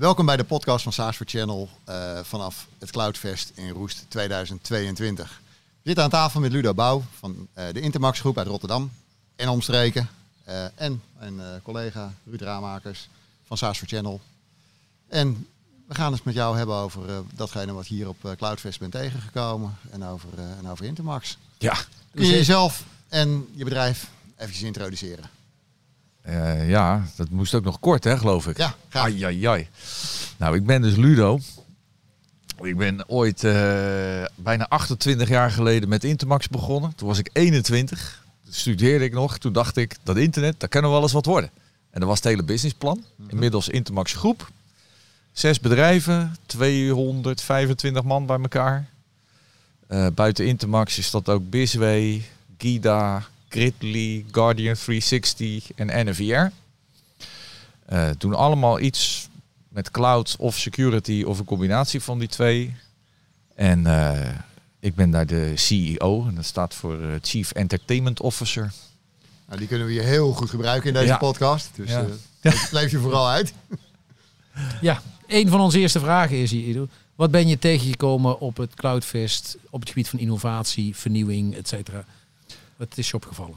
Welkom bij de podcast van SaaS for Channel uh, vanaf het Cloudfest in Roest 2022. We zitten aan tafel met Ludo Bouw van uh, de Intermax Groep uit Rotterdam en omstreken. Uh, en mijn collega Ruud Raamakers van SaaS for Channel. En we gaan het met jou hebben over datgene wat hier op Cloudfest bent tegengekomen en over, en over Intermax. Ja. Kun je jezelf en je bedrijf eventjes introduceren? Uh, ja, dat moest ook nog kort, hè, geloof ik. Ja, graag. Ai, ai, ai. Nou, ik ben dus Ludo. Ik ben ooit uh, bijna 28 jaar geleden met Intermax begonnen. Toen was ik 21. Toen studeerde ik nog. Toen dacht ik, dat internet, daar kan nog wel eens wat worden. En dat was het hele businessplan. Mhm. Inmiddels Intermax groep. Zes bedrijven, 225 man bij elkaar. Uh, buiten Intermax is dat ook Bisway, Gida, Gridley, Guardian 360 en NVR. Uh, doen allemaal iets met cloud of security of een combinatie van die twee. En uh, ik ben daar de CEO en dat staat voor uh, Chief Entertainment Officer. Nou, die kunnen we hier heel goed gebruiken in deze ja. podcast. Dus ja. uh, leef je vooral uit. Ja, een van onze eerste vragen is hier, Wat ben je tegengekomen op het Cloudfest op het gebied van innovatie, vernieuwing, et cetera? Wat is je opgevallen?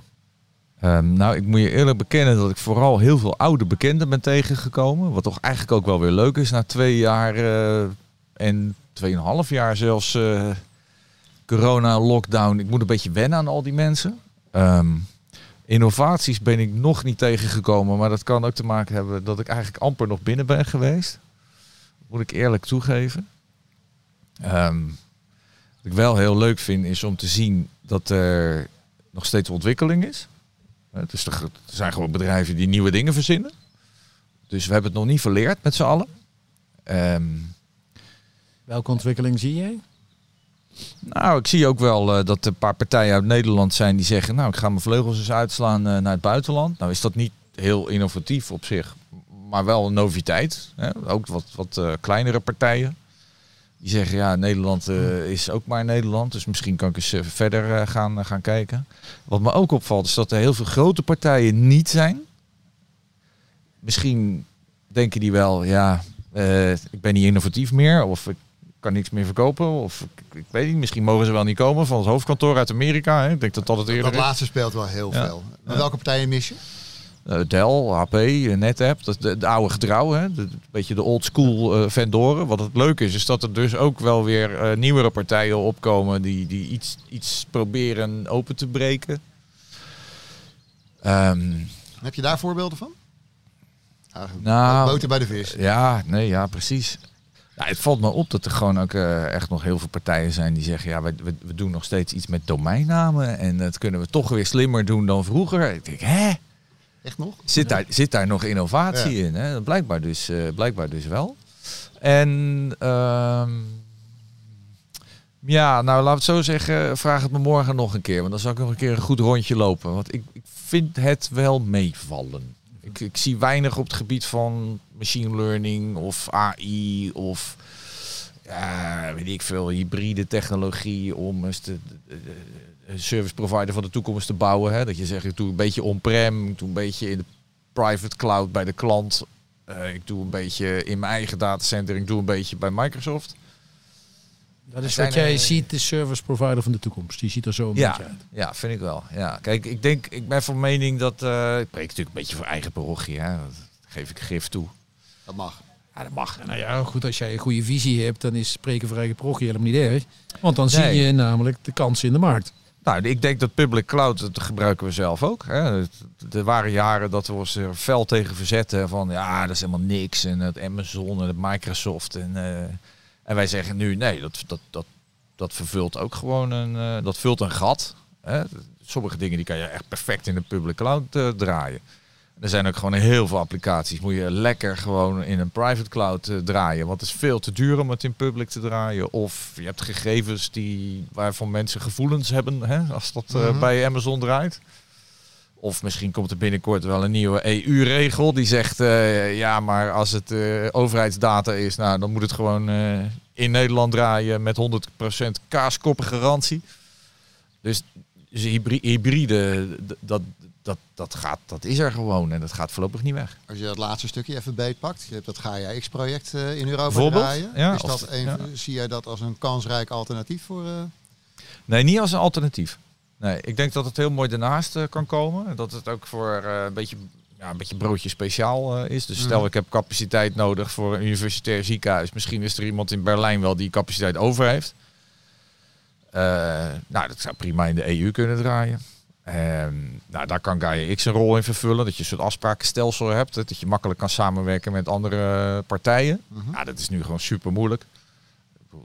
Um, nou, ik moet je eerlijk bekennen dat ik vooral heel veel oude bekenden ben tegengekomen. Wat toch eigenlijk ook wel weer leuk is na twee jaar uh, en tweeënhalf jaar zelfs uh, corona, lockdown. Ik moet een beetje wennen aan al die mensen. Um, innovaties ben ik nog niet tegengekomen, maar dat kan ook te maken hebben dat ik eigenlijk amper nog binnen ben geweest. moet ik eerlijk toegeven. Um, wat ik wel heel leuk vind is om te zien dat er nog steeds ontwikkeling is. Dus er zijn gewoon bedrijven die nieuwe dingen verzinnen. Dus we hebben het nog niet verleerd met z'n allen. Um, Welke ontwikkeling zie jij? Nou, ik zie ook wel uh, dat er een paar partijen uit Nederland zijn die zeggen... nou, ik ga mijn vleugels eens uitslaan uh, naar het buitenland. Nou is dat niet heel innovatief op zich, maar wel een noviteit. Hè? Ook wat, wat uh, kleinere partijen. Die zeggen, ja, Nederland uh, is ook maar Nederland. Dus misschien kan ik eens uh, verder uh, gaan, gaan kijken. Wat me ook opvalt, is dat er heel veel grote partijen niet zijn. Misschien denken die wel, ja, ik ben niet innovatief meer. Of ik kan niks meer verkopen. Of ik, ik, weet niet, misschien mogen ze wel niet komen van het hoofdkantoor uit Amerika. Hè. Ik denk dat dat het eerder Dat laatste speelt wel heel ja. veel. Maar welke partijen mis je? Uh, Dell, HP, NetApp, dat de, de, oude getrouw, hè? De, beetje de old school uh, vendoren. Wat het leuke is, is dat er dus ook wel weer uh, nieuwere partijen opkomen die, die iets, iets proberen open te breken. Um, Heb je daar voorbeelden van? Ah, nou, boter bij de vis. Ja, nee, ja, precies. Nou, het valt me op dat er gewoon ook echt nog heel veel partijen zijn die zeggen, ja, we, we, we doen nog steeds iets met domeinnamen en dat kunnen we toch weer slimmer doen dan vroeger. Ik denk, hè? Echt nog? Zit daar, zit daar nog innovatie ja. in? Hè? Blijkbaar, dus, uh, blijkbaar dus wel. En uh, ja, nou laat het zo zeggen, vraag het me morgen nog een keer. Want dan zal ik nog een keer een goed rondje lopen. Want ik, ik vind het wel meevallen. Ik, ik zie weinig op het gebied van machine learning of AI of ja, weet ik veel, hybride technologie om eens te, service provider van de toekomst te bouwen. Hè? Dat je zegt, ik doe een beetje on-prem, ik doe een beetje in de private cloud bij de klant. Uh, ik doe een beetje in mijn eigen datacenter, ik doe een beetje bij Microsoft. Dat is wat jij ziet, de service provider van de toekomst. Die ziet er zo een ja, beetje uit. Ja, vind ik wel. Ja. Kijk, ik denk, ik ben van mening dat, uh, ik spreek natuurlijk een beetje voor eigen parochie, hè? dat geef ik gif toe. Dat mag. Ja, dat mag. Nou ja, goed, als jij een goede visie hebt, dan is spreken voor eigen parochie helemaal niet erg. Want dan nee. zie je namelijk de kansen in de markt. Nou, ik denk dat public cloud, dat gebruiken we zelf ook. Hè. Er waren jaren dat we ons er fel tegen verzetten van ja, dat is helemaal niks. En het Amazon en het Microsoft. En, uh, en wij zeggen nu, nee, dat, dat, dat, dat vervult ook gewoon een, uh, dat vult een gat. Hè. Sommige dingen die kan je echt perfect in de public cloud uh, draaien. Er zijn ook gewoon heel veel applicaties. Moet je lekker gewoon in een private cloud uh, draaien. Want het is veel te duur om het in public te draaien. Of je hebt gegevens die, waarvan mensen gevoelens hebben. Hè, als dat uh, mm -hmm. bij Amazon draait. Of misschien komt er binnenkort wel een nieuwe EU-regel die zegt: uh, ja, maar als het uh, overheidsdata is, nou, dan moet het gewoon uh, in Nederland draaien met 100% kaaskoppen garantie. Dus, dus hybride, dat, dat, dat, gaat, dat is er gewoon en dat gaat voorlopig niet weg. Als je dat laatste stukje even beetpakt, je hebt dat GAIA-X-project eh, in Europa draaien. ja, is of- dat een, ja. Zie jij dat als een kansrijk alternatief voor... eh, Nee, niet als een alternatief. Nee, ik denk dat het heel mooi ernaast eh, kan komen. En Dat het ook voor een, beetje, ja, een beetje broodje speciaal is. Dus stel Mhm. ik heb capaciteit nodig voor een universitair ziekenhuis. Misschien is er iemand in Berlijn wel die capaciteit over heeft. Nou, dat zou prima in de EU kunnen draaien. Ehm, nou, daar kan Gaia X een rol in vervullen. Dat je een soort afsprakenstelsel hebt. Dat je makkelijk kan samenwerken met andere partijen. mhm. Ja, dat is nu gewoon super moeilijk.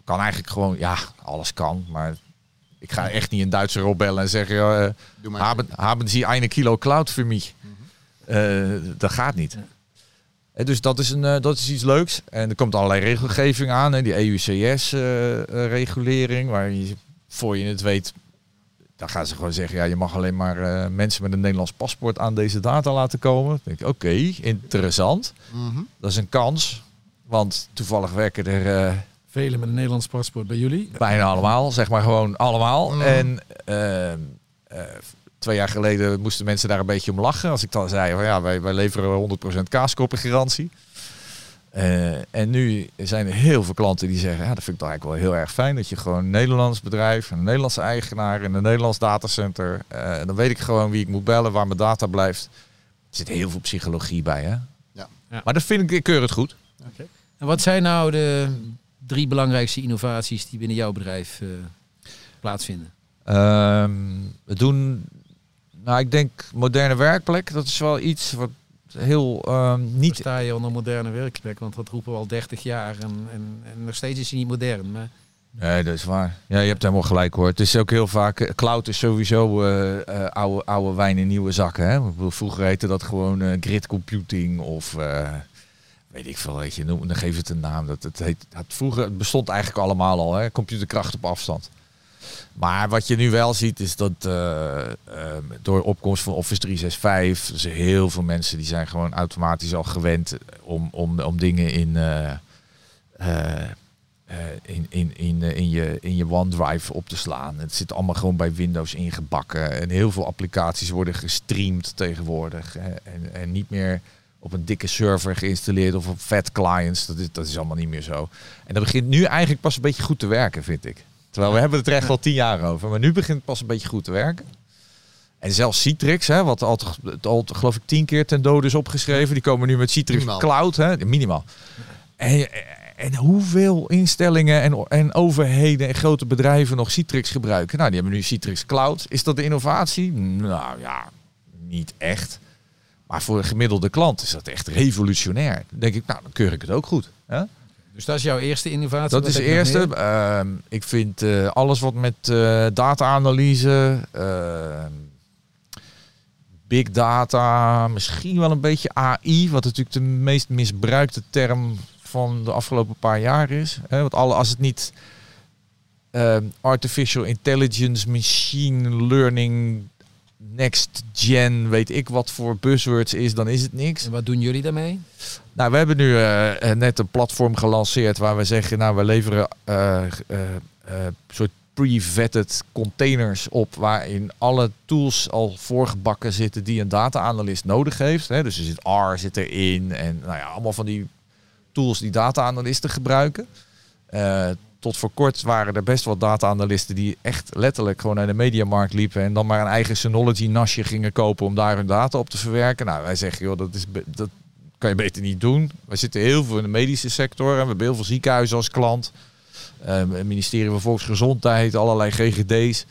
Kan eigenlijk gewoon, ja, alles kan. Maar ik ga echt niet een Duitser opbellen en zeggen, ja, Doe maar. haben, haben Sie eine Kilo Cloud für mich? Eh, dat gaat niet. Dus dat is, een, eh, dat is iets leuks. En er komt allerlei regelgeving aan. Hè, die EUCS-regulering, waar je voor je het weet... Dan gaan ze gewoon zeggen, ja, je mag alleen maar eh, mensen met een Nederlands paspoort aan deze data laten komen. Dan denk ik, oké, interessant. Mhm. Dat is een kans. Want toevallig werken er eh, Velen met een Nederlands paspoort bij jullie. bijna allemaal, zeg maar gewoon allemaal. Mm. En eh, eh, twee jaar geleden moesten mensen daar een beetje om lachen. Als ik dan zei, van, ja, wij, wij leveren 100% kaaskoppengarantie. Eh en nu zijn er heel veel klanten die zeggen, ja, dat vind ik toch eigenlijk wel heel erg fijn. Dat je gewoon een Nederlands bedrijf, een Nederlandse eigenaar in een Nederlands datacenter. eh, dan weet ik gewoon wie ik moet bellen, waar mijn data blijft. Er zit heel veel psychologie bij, hè? Ja. Ja. Maar dat vind ik, ik keur het goed. En wat zijn nou de drie belangrijkste innovaties die binnen jouw bedrijf eh, plaatsvinden? Ehm, we doen, nou ik denk moderne werkplek. Dat is wel iets wat heel ehm, Niet sta je onder moderne werkplek, want dat roepen we al 30 jaar en, en, en nog steeds is hij niet modern. Maar Nee, dat is waar. Ja, je hebt helemaal gelijk hoor. Het is ook heel vaak, eh, cloud is sowieso eh, eh, oude, oude wijn in nieuwe zakken. Hè? Ik bedoel, Vroeger heette dat gewoon eh, grid computing of eh, weet ik veel, weet je, noem, dan geef het een naam. Dat, het, heet, het, vroeger het bestond eigenlijk allemaal al, hè? computerkracht op afstand. Maar wat je nu wel ziet is dat eh, eh, door opkomst van Office 365, dus heel veel mensen die zijn gewoon automatisch al gewend om, om, om dingen in, eh, eh, in, in, in, in, je, in je OneDrive op te slaan. Het zit allemaal gewoon bij Windows ingebakken. En heel veel applicaties worden gestreamd tegenwoordig. hè. En, en niet meer op een dikke server geïnstalleerd of op fat clients. Dat is, dat is allemaal niet meer zo. En dat begint nu eigenlijk pas een beetje goed te werken, vind ik. Terwijl we hebben het er echt al tien jaar over. Maar nu begint het pas een beetje goed te werken. En zelfs Citrix, hè, wat al, al geloof ik tien keer ten dode is opgeschreven. Die komen nu met Citrix Minimaal. Cloud. Hè, minimaal. En, en hoeveel instellingen en, en overheden en grote bedrijven nog Citrix gebruiken? Nou, die hebben nu Citrix Cloud. Is dat de innovatie? Nou ja, niet echt. Maar voor een gemiddelde klant is dat echt revolutionair. Dan denk ik, nou, dan keur ik het ook goed. Hè? Dus dat is jouw eerste innovatie? Dat is de eerste. Ehm, ik vind eh, alles wat met eh, data-analyse, ehm, big data, misschien wel een beetje AI, wat natuurlijk de meest misbruikte term van de afgelopen paar jaar is. Hè? Want alle, als het niet ehm, artificial intelligence, machine learning, next gen, weet ik wat voor buzzwords is, dan is het niks. En wat doen jullie daarmee? Nou, we hebben nu eh, eh, net een platform gelanceerd waar we zeggen, nou, we leveren eh soort pre-vetted containers op waarin alle tools al voorgebakken zitten die een data-analyst nodig heeft. Hè. Dus er zit R zit erin en nou ja, allemaal van die tools die data-analysten gebruiken. Tot voor kort waren er best wel data-analysten die echt letterlijk gewoon naar de mediamarkt liepen en dan maar een eigen Synology-nasje gingen kopen om daar hun data op te verwerken. Nou, wij zeggen, joh, dat, is dat kan je beter niet doen. We zitten heel veel in de medische sector en we hebben heel veel ziekenhuizen als klant. Ehm, het ministerie van Volksgezondheid, allerlei GGD's.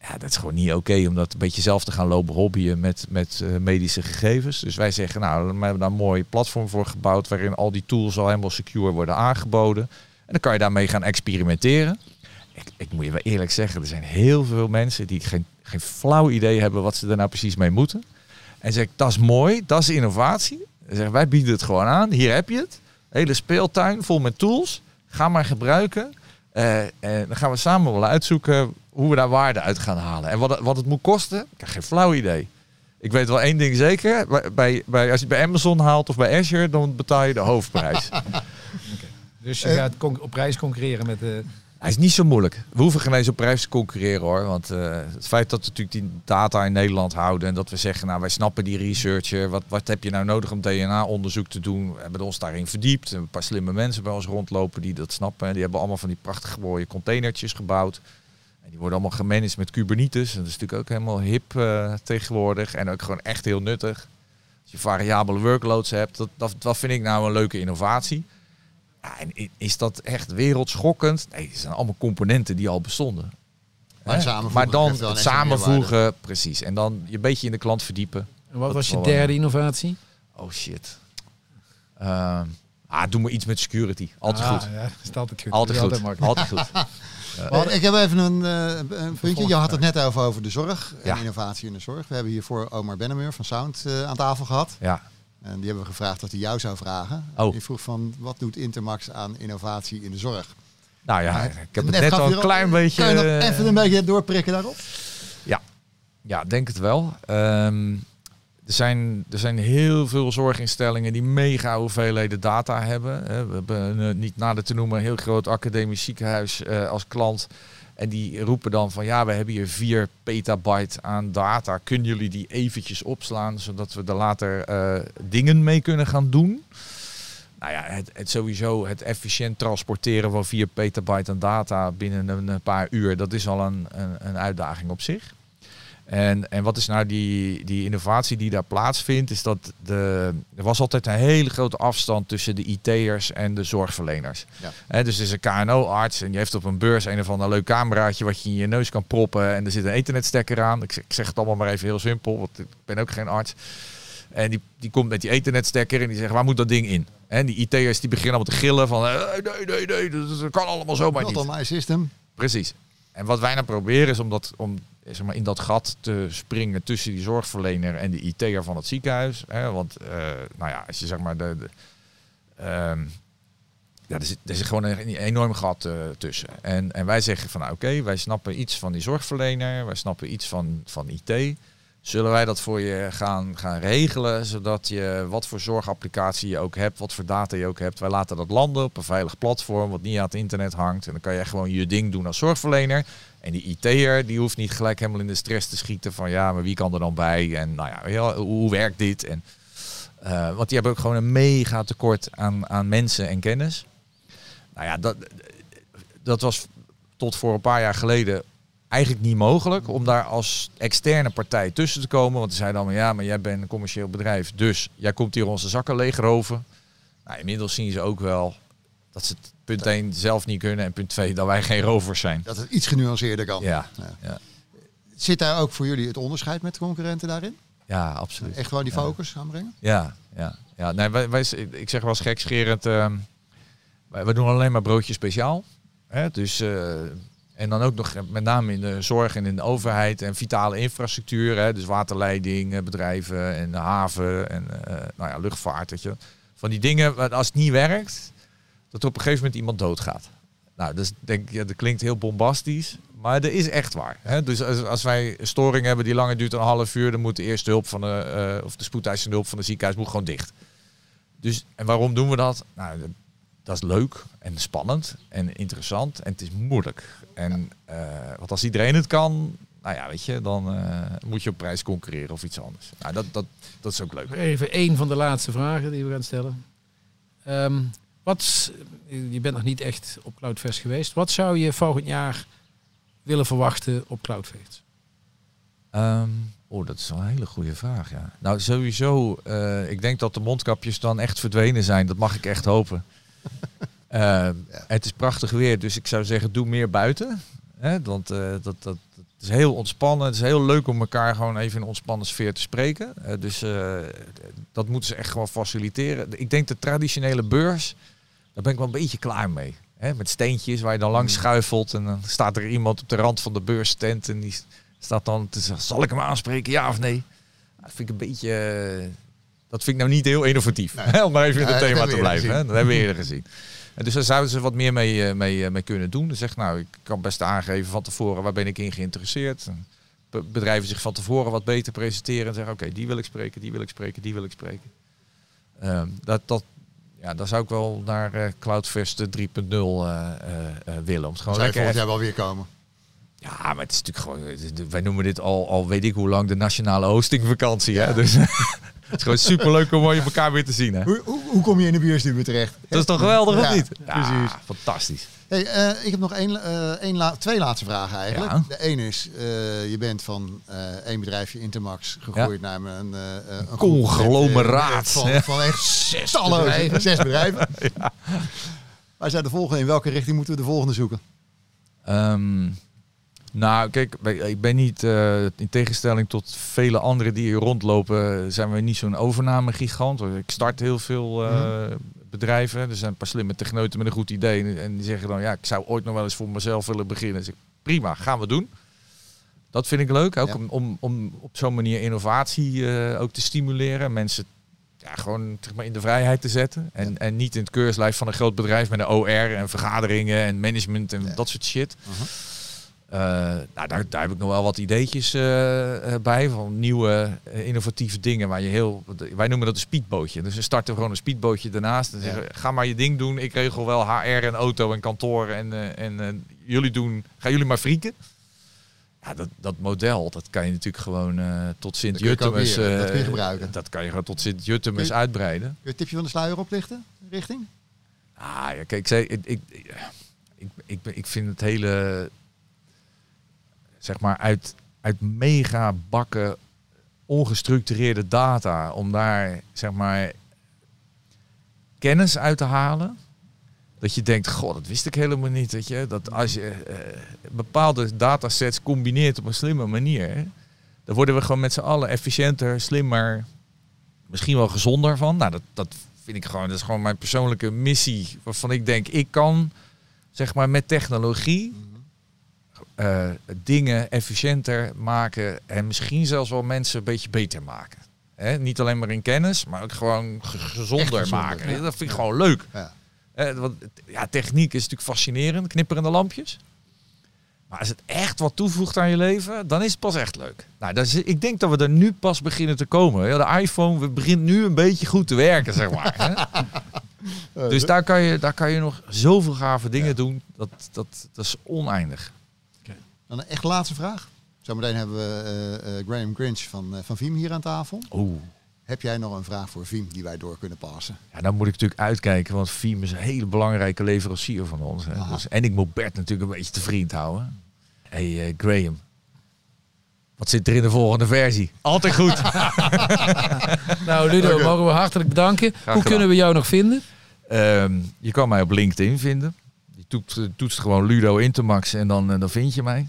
Ja, dat is gewoon niet oké om dat een beetje zelf te gaan lopen hobbyen met, met eh, medische gegevens. Dus wij zeggen, nou, we hebben daar een mooi platform voor gebouwd waarin al die tools al helemaal secure worden aangeboden. En dan kan je daarmee gaan experimenteren. Ik, ik moet je wel eerlijk zeggen, er zijn heel veel mensen die geen, geen flauw idee hebben wat ze er nou precies mee moeten. En zeg ik, dat is mooi, dat is innovatie. Zeggen wij bieden het gewoon aan, hier heb je het. Hele speeltuin vol met tools. Ga maar gebruiken. Eh, en dan gaan we samen wel uitzoeken hoe we daar waarde uit gaan halen. En wat het, wat het moet kosten, ik heb geen flauw idee. Ik weet wel één ding zeker. Bij, bij, als je het bij Amazon haalt of bij Azure, dan betaal je de hoofdprijs. Dus je Eh. gaat op prijs concurreren met de... Hij is niet zo moeilijk. We hoeven geen eens op prijs te concurreren hoor. Want eh, het feit dat we natuurlijk die data in Nederland houden en dat we zeggen, nou wij snappen die researcher. Wat, wat heb je nou nodig om DNA-onderzoek te doen? We hebben ons daarin verdiept. Een paar slimme mensen bij ons rondlopen die dat snappen. Die hebben allemaal van die prachtige mooie containertjes gebouwd. En die worden allemaal gemanaged met Kubernetes. En dat is natuurlijk ook helemaal hip eh, tegenwoordig. En ook gewoon echt heel nuttig. Als je variabele workloads hebt, dat, dat, dat vind ik nou een leuke innovatie. Ja, en is dat echt wereldschokkend? Nee, het zijn allemaal componenten die al bestonden. Maar maar dan het samenvoegen, precies. En dan je een beetje in de klant verdiepen. En wat Dat was je wel derde innovatie? Oh shit. Ehm, ah, doe maar iets met security. Altijd Ah, goed. Ja, is altijd goed. Altijd goed. Altijd goed. Ik heb even een, eh, een puntje. Je had het net over, over de zorg en Ja. innovatie in de zorg. We hebben hiervoor Omar Bennemeur van Sound eh, aan tafel gehad. Ja. En die hebben we gevraagd wat hij jou zou vragen. Oh. Die vroeg van, wat doet Intermax aan innovatie in de zorg? Nou ja, ik heb het Net al een klein beetje... Kan je nog eh, even een beetje doorprikken daarop? Ja, denk het wel. Ehm, er, zijn, er zijn heel veel zorginstellingen die mega hoeveelheden data hebben. We hebben een, eh, niet nader te noemen een heel groot academisch ziekenhuis eh, als klant. En die roepen dan van ja, we hebben hier 4 petabyte aan data. Kunnen jullie die eventjes opslaan, zodat we er later eh, dingen mee kunnen gaan doen? Nou ja, het, het sowieso het efficiënt transporteren van 4 petabyte aan data binnen een, paar uur, dat is al een, een, een uitdaging op zich. En, en wat is nou die, die innovatie die daar plaatsvindt, is dat de, er was altijd een hele grote afstand tussen de IT'ers en de zorgverleners. Ja. Hè, dus er is een KNO-arts en die heeft op een beurs een of ander leuk cameraatje wat je in je neus kan proppen en er zit een ethernetstekker aan. Ik zeg, ik zeg het allemaal maar even heel simpel, want ik ben ook geen arts. En die, die komt met die ethernetstekker en die zegt, waar moet dat ding in? En die IT'ers die beginnen allemaal te gillen van, eh, nee, nee, nee, dat, dat kan allemaal zomaar niet. on my system. Precies. En wat wij nou proberen is om, dat, om zeg maar, in dat gat te springen tussen die zorgverlener en de IT'er van het ziekenhuis. Hè? Want eh, nou ja, als je zeg maar de. ehm, ja, er, zit, zit gewoon een enorm gat eh, tussen. En, en wij zeggen van nou, oké, wij snappen iets van die zorgverlener, wij snappen iets van, van IT. Zullen wij dat voor je gaan, gaan regelen, zodat je wat voor zorgapplicatie je ook hebt, wat voor data je ook hebt. Wij laten dat landen op een veilig platform, wat niet aan het internet hangt. En dan kan je gewoon je ding doen als zorgverlener. En die IT'er, die hoeft niet gelijk helemaal in de stress te schieten van ja, maar wie kan er dan bij? En nou ja, hoe werkt dit? En, eh, want die hebben ook gewoon een mega tekort aan, aan mensen en kennis. Nou ja, dat, dat was tot voor een paar jaar geleden eigenlijk niet mogelijk om daar als externe partij tussen te komen. Want ze zeiden allemaal, ja, maar jij bent een commercieel bedrijf, dus jij komt hier onze zakken leegroven. Nou, inmiddels zien ze ook wel dat ze het punt 1 zelf niet kunnen en punt 2 dat wij geen rovers zijn. Dat het iets genuanceerder kan. Ja, Ja. ja. Zit daar ook voor jullie het onderscheid met concurrenten daarin? ja absoluut. Echt gewoon die Ja. focus aanbrengen? Ja, ja, ja. Nee, wij, wij, ik zeg wel eens gekscherend, ehm wij, wij doen alleen maar broodjes speciaal. Hè? Dus, eh, en dan ook nog met name in de zorg en in de overheid en vitale infrastructuur. Hè? Dus waterleiding, eh, bedrijven en haven en eh, nou ja, luchtvaart. Je. Van die dingen, als het niet werkt, dat er op een gegeven moment iemand doodgaat. Nou, dus denk ja, dat klinkt heel bombastisch, maar dat is echt waar. Hè? Dus als, wij een storing hebben die langer duurt dan een half uur, dan moet de eerste hulp van de, of de spoedeisende hulp van de ziekenhuis moet gewoon dicht. Dus, en waarom doen we dat? Nou, dat- is leuk en spannend en interessant en het is moeilijk. En eh, want als iedereen het kan, nou ja, weet je, dan eh, moet je op prijs concurreren of iets anders. Nou, dat, dat, dat is ook leuk. Even één van de laatste vragen die we gaan stellen. Ehm, wat, je bent nog niet echt op Cloudfest geweest. Wat zou je volgend jaar willen verwachten op Cloudfest? Ehm, oh, dat is wel een hele goede vraag, ja. Nou, sowieso, eh, ik denk dat de mondkapjes dan echt verdwenen zijn. Dat mag ik echt hopen. Ehm, Het is prachtig weer, dus ik zou zeggen, doe meer buiten. Hè? Want eh, dat, dat, dat is heel ontspannen. Het is heel leuk om elkaar gewoon even in een ontspannen sfeer te spreken. Eh, dus eh, dat moeten ze echt gewoon faciliteren. Ik denk de traditionele beurs, daar ben ik wel een beetje klaar mee. Hè? Met steentjes waar je dan langs schuifelt en dan staat er iemand op de rand van de beurstent en die staat dan te zeggen, zal ik hem aanspreken, ja of nee? Dat vind ik een beetje... Dat vind ik nou niet heel innovatief. Nee. Om maar even in het thema te blijven. Hè? Dat hebben we eerder gezien. En dus daar zouden ze wat meer mee, eh, mee, eh, mee kunnen doen. Dus zeg nou, ik kan best aangeven van tevoren waar ben ik in geïnteresseerd. En be- bedrijven zich van tevoren wat beter presenteren en zeggen, oké, die wil ik spreken, die wil ik spreken, die wil ik spreken. Ehm, dat, dat, ja, dan zou ik wel naar eh Cloudfest 3.0 eh, eh, eh, willen. Om het gewoon Zou je lekker volgend jaar wel weer komen? Ja, maar het is natuurlijk gewoon. Wij noemen dit al, al weet ik hoe lang de nationale hostingvakantie. Hè? Dus het is gewoon superleuk om je elkaar weer te zien. Hè? Hoe, hoe, hoe kom je in de bierstuur terecht? Dat is toch geweldig of niet? precies. fantastisch. Hey, eh, ik heb nog één, eh, één la- twee laatste vragen eigenlijk. Ja. De ene is, eh, je bent van één bedrijfje Intermax gegroeid naar een, een Conglomeraat. Van, van echt Zes bedrijven. zes bedrijven. Waar zijn de volgende? In welke richting moeten we de volgende zoeken? Ehm, nou, kijk, ik ben niet, eh, in tegenstelling tot vele anderen die hier rondlopen, zijn we niet zo'n overname-gigant. Ik start heel veel eh, Mhm. bedrijven. Er zijn een paar slimme techneuten met een goed idee. En- die zeggen dan, ja, ik zou ooit nog wel eens voor mezelf willen beginnen. Dus ik, prima, gaan we doen. Dat vind ik leuk, ook Ja. om, om, om op zo'n manier innovatie eh, ook te stimuleren. Mensen ja, gewoon zeg maar, in de vrijheid te zetten. En, en niet in het keurslijf van een groot bedrijf met een OR en vergaderingen en management en dat soort shit. Mhm. Eh, nou, daar, daar heb ik nog wel wat ideetjes eh, eh, bij van nieuwe innovatieve dingen waar je heel, wij noemen dat een speedbootje. Dus we starten gewoon een speedbootje daarnaast en Ja. zeggen, ga maar je ding doen. Ik regel wel HR en auto en kantoor en, en jullie doen, gaan jullie maar frieken. Ja, dat, dat model, dat kan je natuurlijk gewoon tot Sint-Juttemus... dat kun je gebruiken. Dat kan je gewoon tot Sint-Juttemus uitbreiden. Kun je een tipje van de sluier oplichten? Richting? Ah, ja, kijk, ik, zei, ik, ik, ik, ik, ben- ik vind het hele, zeg maar, uit, uit mega bakken ongestructureerde data, om daar, zeg maar, kennis uit te halen. Dat je denkt, god, dat wist ik helemaal niet. Weet je? Dat als je eh, bepaalde datasets combineert op een slimme manier, dan worden we gewoon met z'n allen efficiënter, slimmer, misschien wel gezonder van. Nou, dat, dat vind ik gewoon, dat is gewoon mijn persoonlijke missie. Waarvan ik denk, ik kan, zeg maar, met technologie eh, dingen efficiënter maken. En misschien zelfs wel mensen een beetje beter maken. Hè? Niet alleen maar in kennis, maar ook gewoon ge- gezonder, maken. ja. Dat vind ik gewoon leuk. Ja. Eh, want ja, techniek is natuurlijk fascinerend, knipperende lampjes. Maar als het echt wat toevoegt aan je leven, dan is het pas echt leuk. Nou, dat is, ik denk dat we er nu pas beginnen te komen. Ja, de iPhone we begint nu een beetje goed te werken, zeg maar. hè. Dus daar kan, je, daar kan je nog zoveel gave dingen doen. Dat, dat, dat is oneindig. Dan een echt laatste vraag. Zometeen hebben we eh, eh, Graham Grinch van, eh, van Viem hier aan tafel. Oeh. Heb jij nog een vraag voor Viem die wij door kunnen passen? Ja, dan moet ik natuurlijk uitkijken, want Veeam is een hele belangrijke leverancier van ons. Hè. Dus, en ik moet Bert natuurlijk een beetje te vriend houden. hey, eh, Graham, wat zit er in de volgende versie? Altijd goed. Nou, Ludo, mogen we hartelijk bedanken. Hoe gedaan. kunnen we jou nog vinden? Ehm, je kan mij op LinkedIn vinden. Je toetst, toetst gewoon Ludo Intermax en dan, dan vind je mij.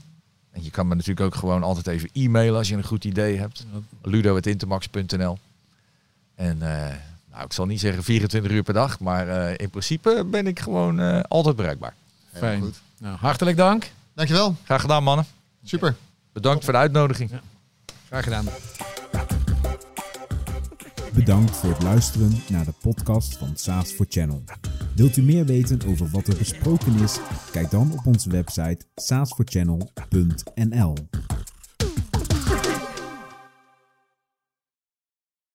En je kan me natuurlijk ook gewoon altijd even e-mailen als je een goed idee hebt. ludo.intermax.nl En eh, nou, ik zal niet zeggen 24 uur per dag, maar eh, in principe ben ik gewoon eh, altijd bereikbaar. Fijn. goed. Nou, hartelijk dank. Dankjewel. Graag gedaan, mannen. Super. Bedankt voor de uitnodiging. Graag gedaan. Bedankt voor het luisteren naar de podcast van SaaS for Channel. Wilt u meer weten over wat er besproken is? Kijk dan op onze website saasforchannel.nl.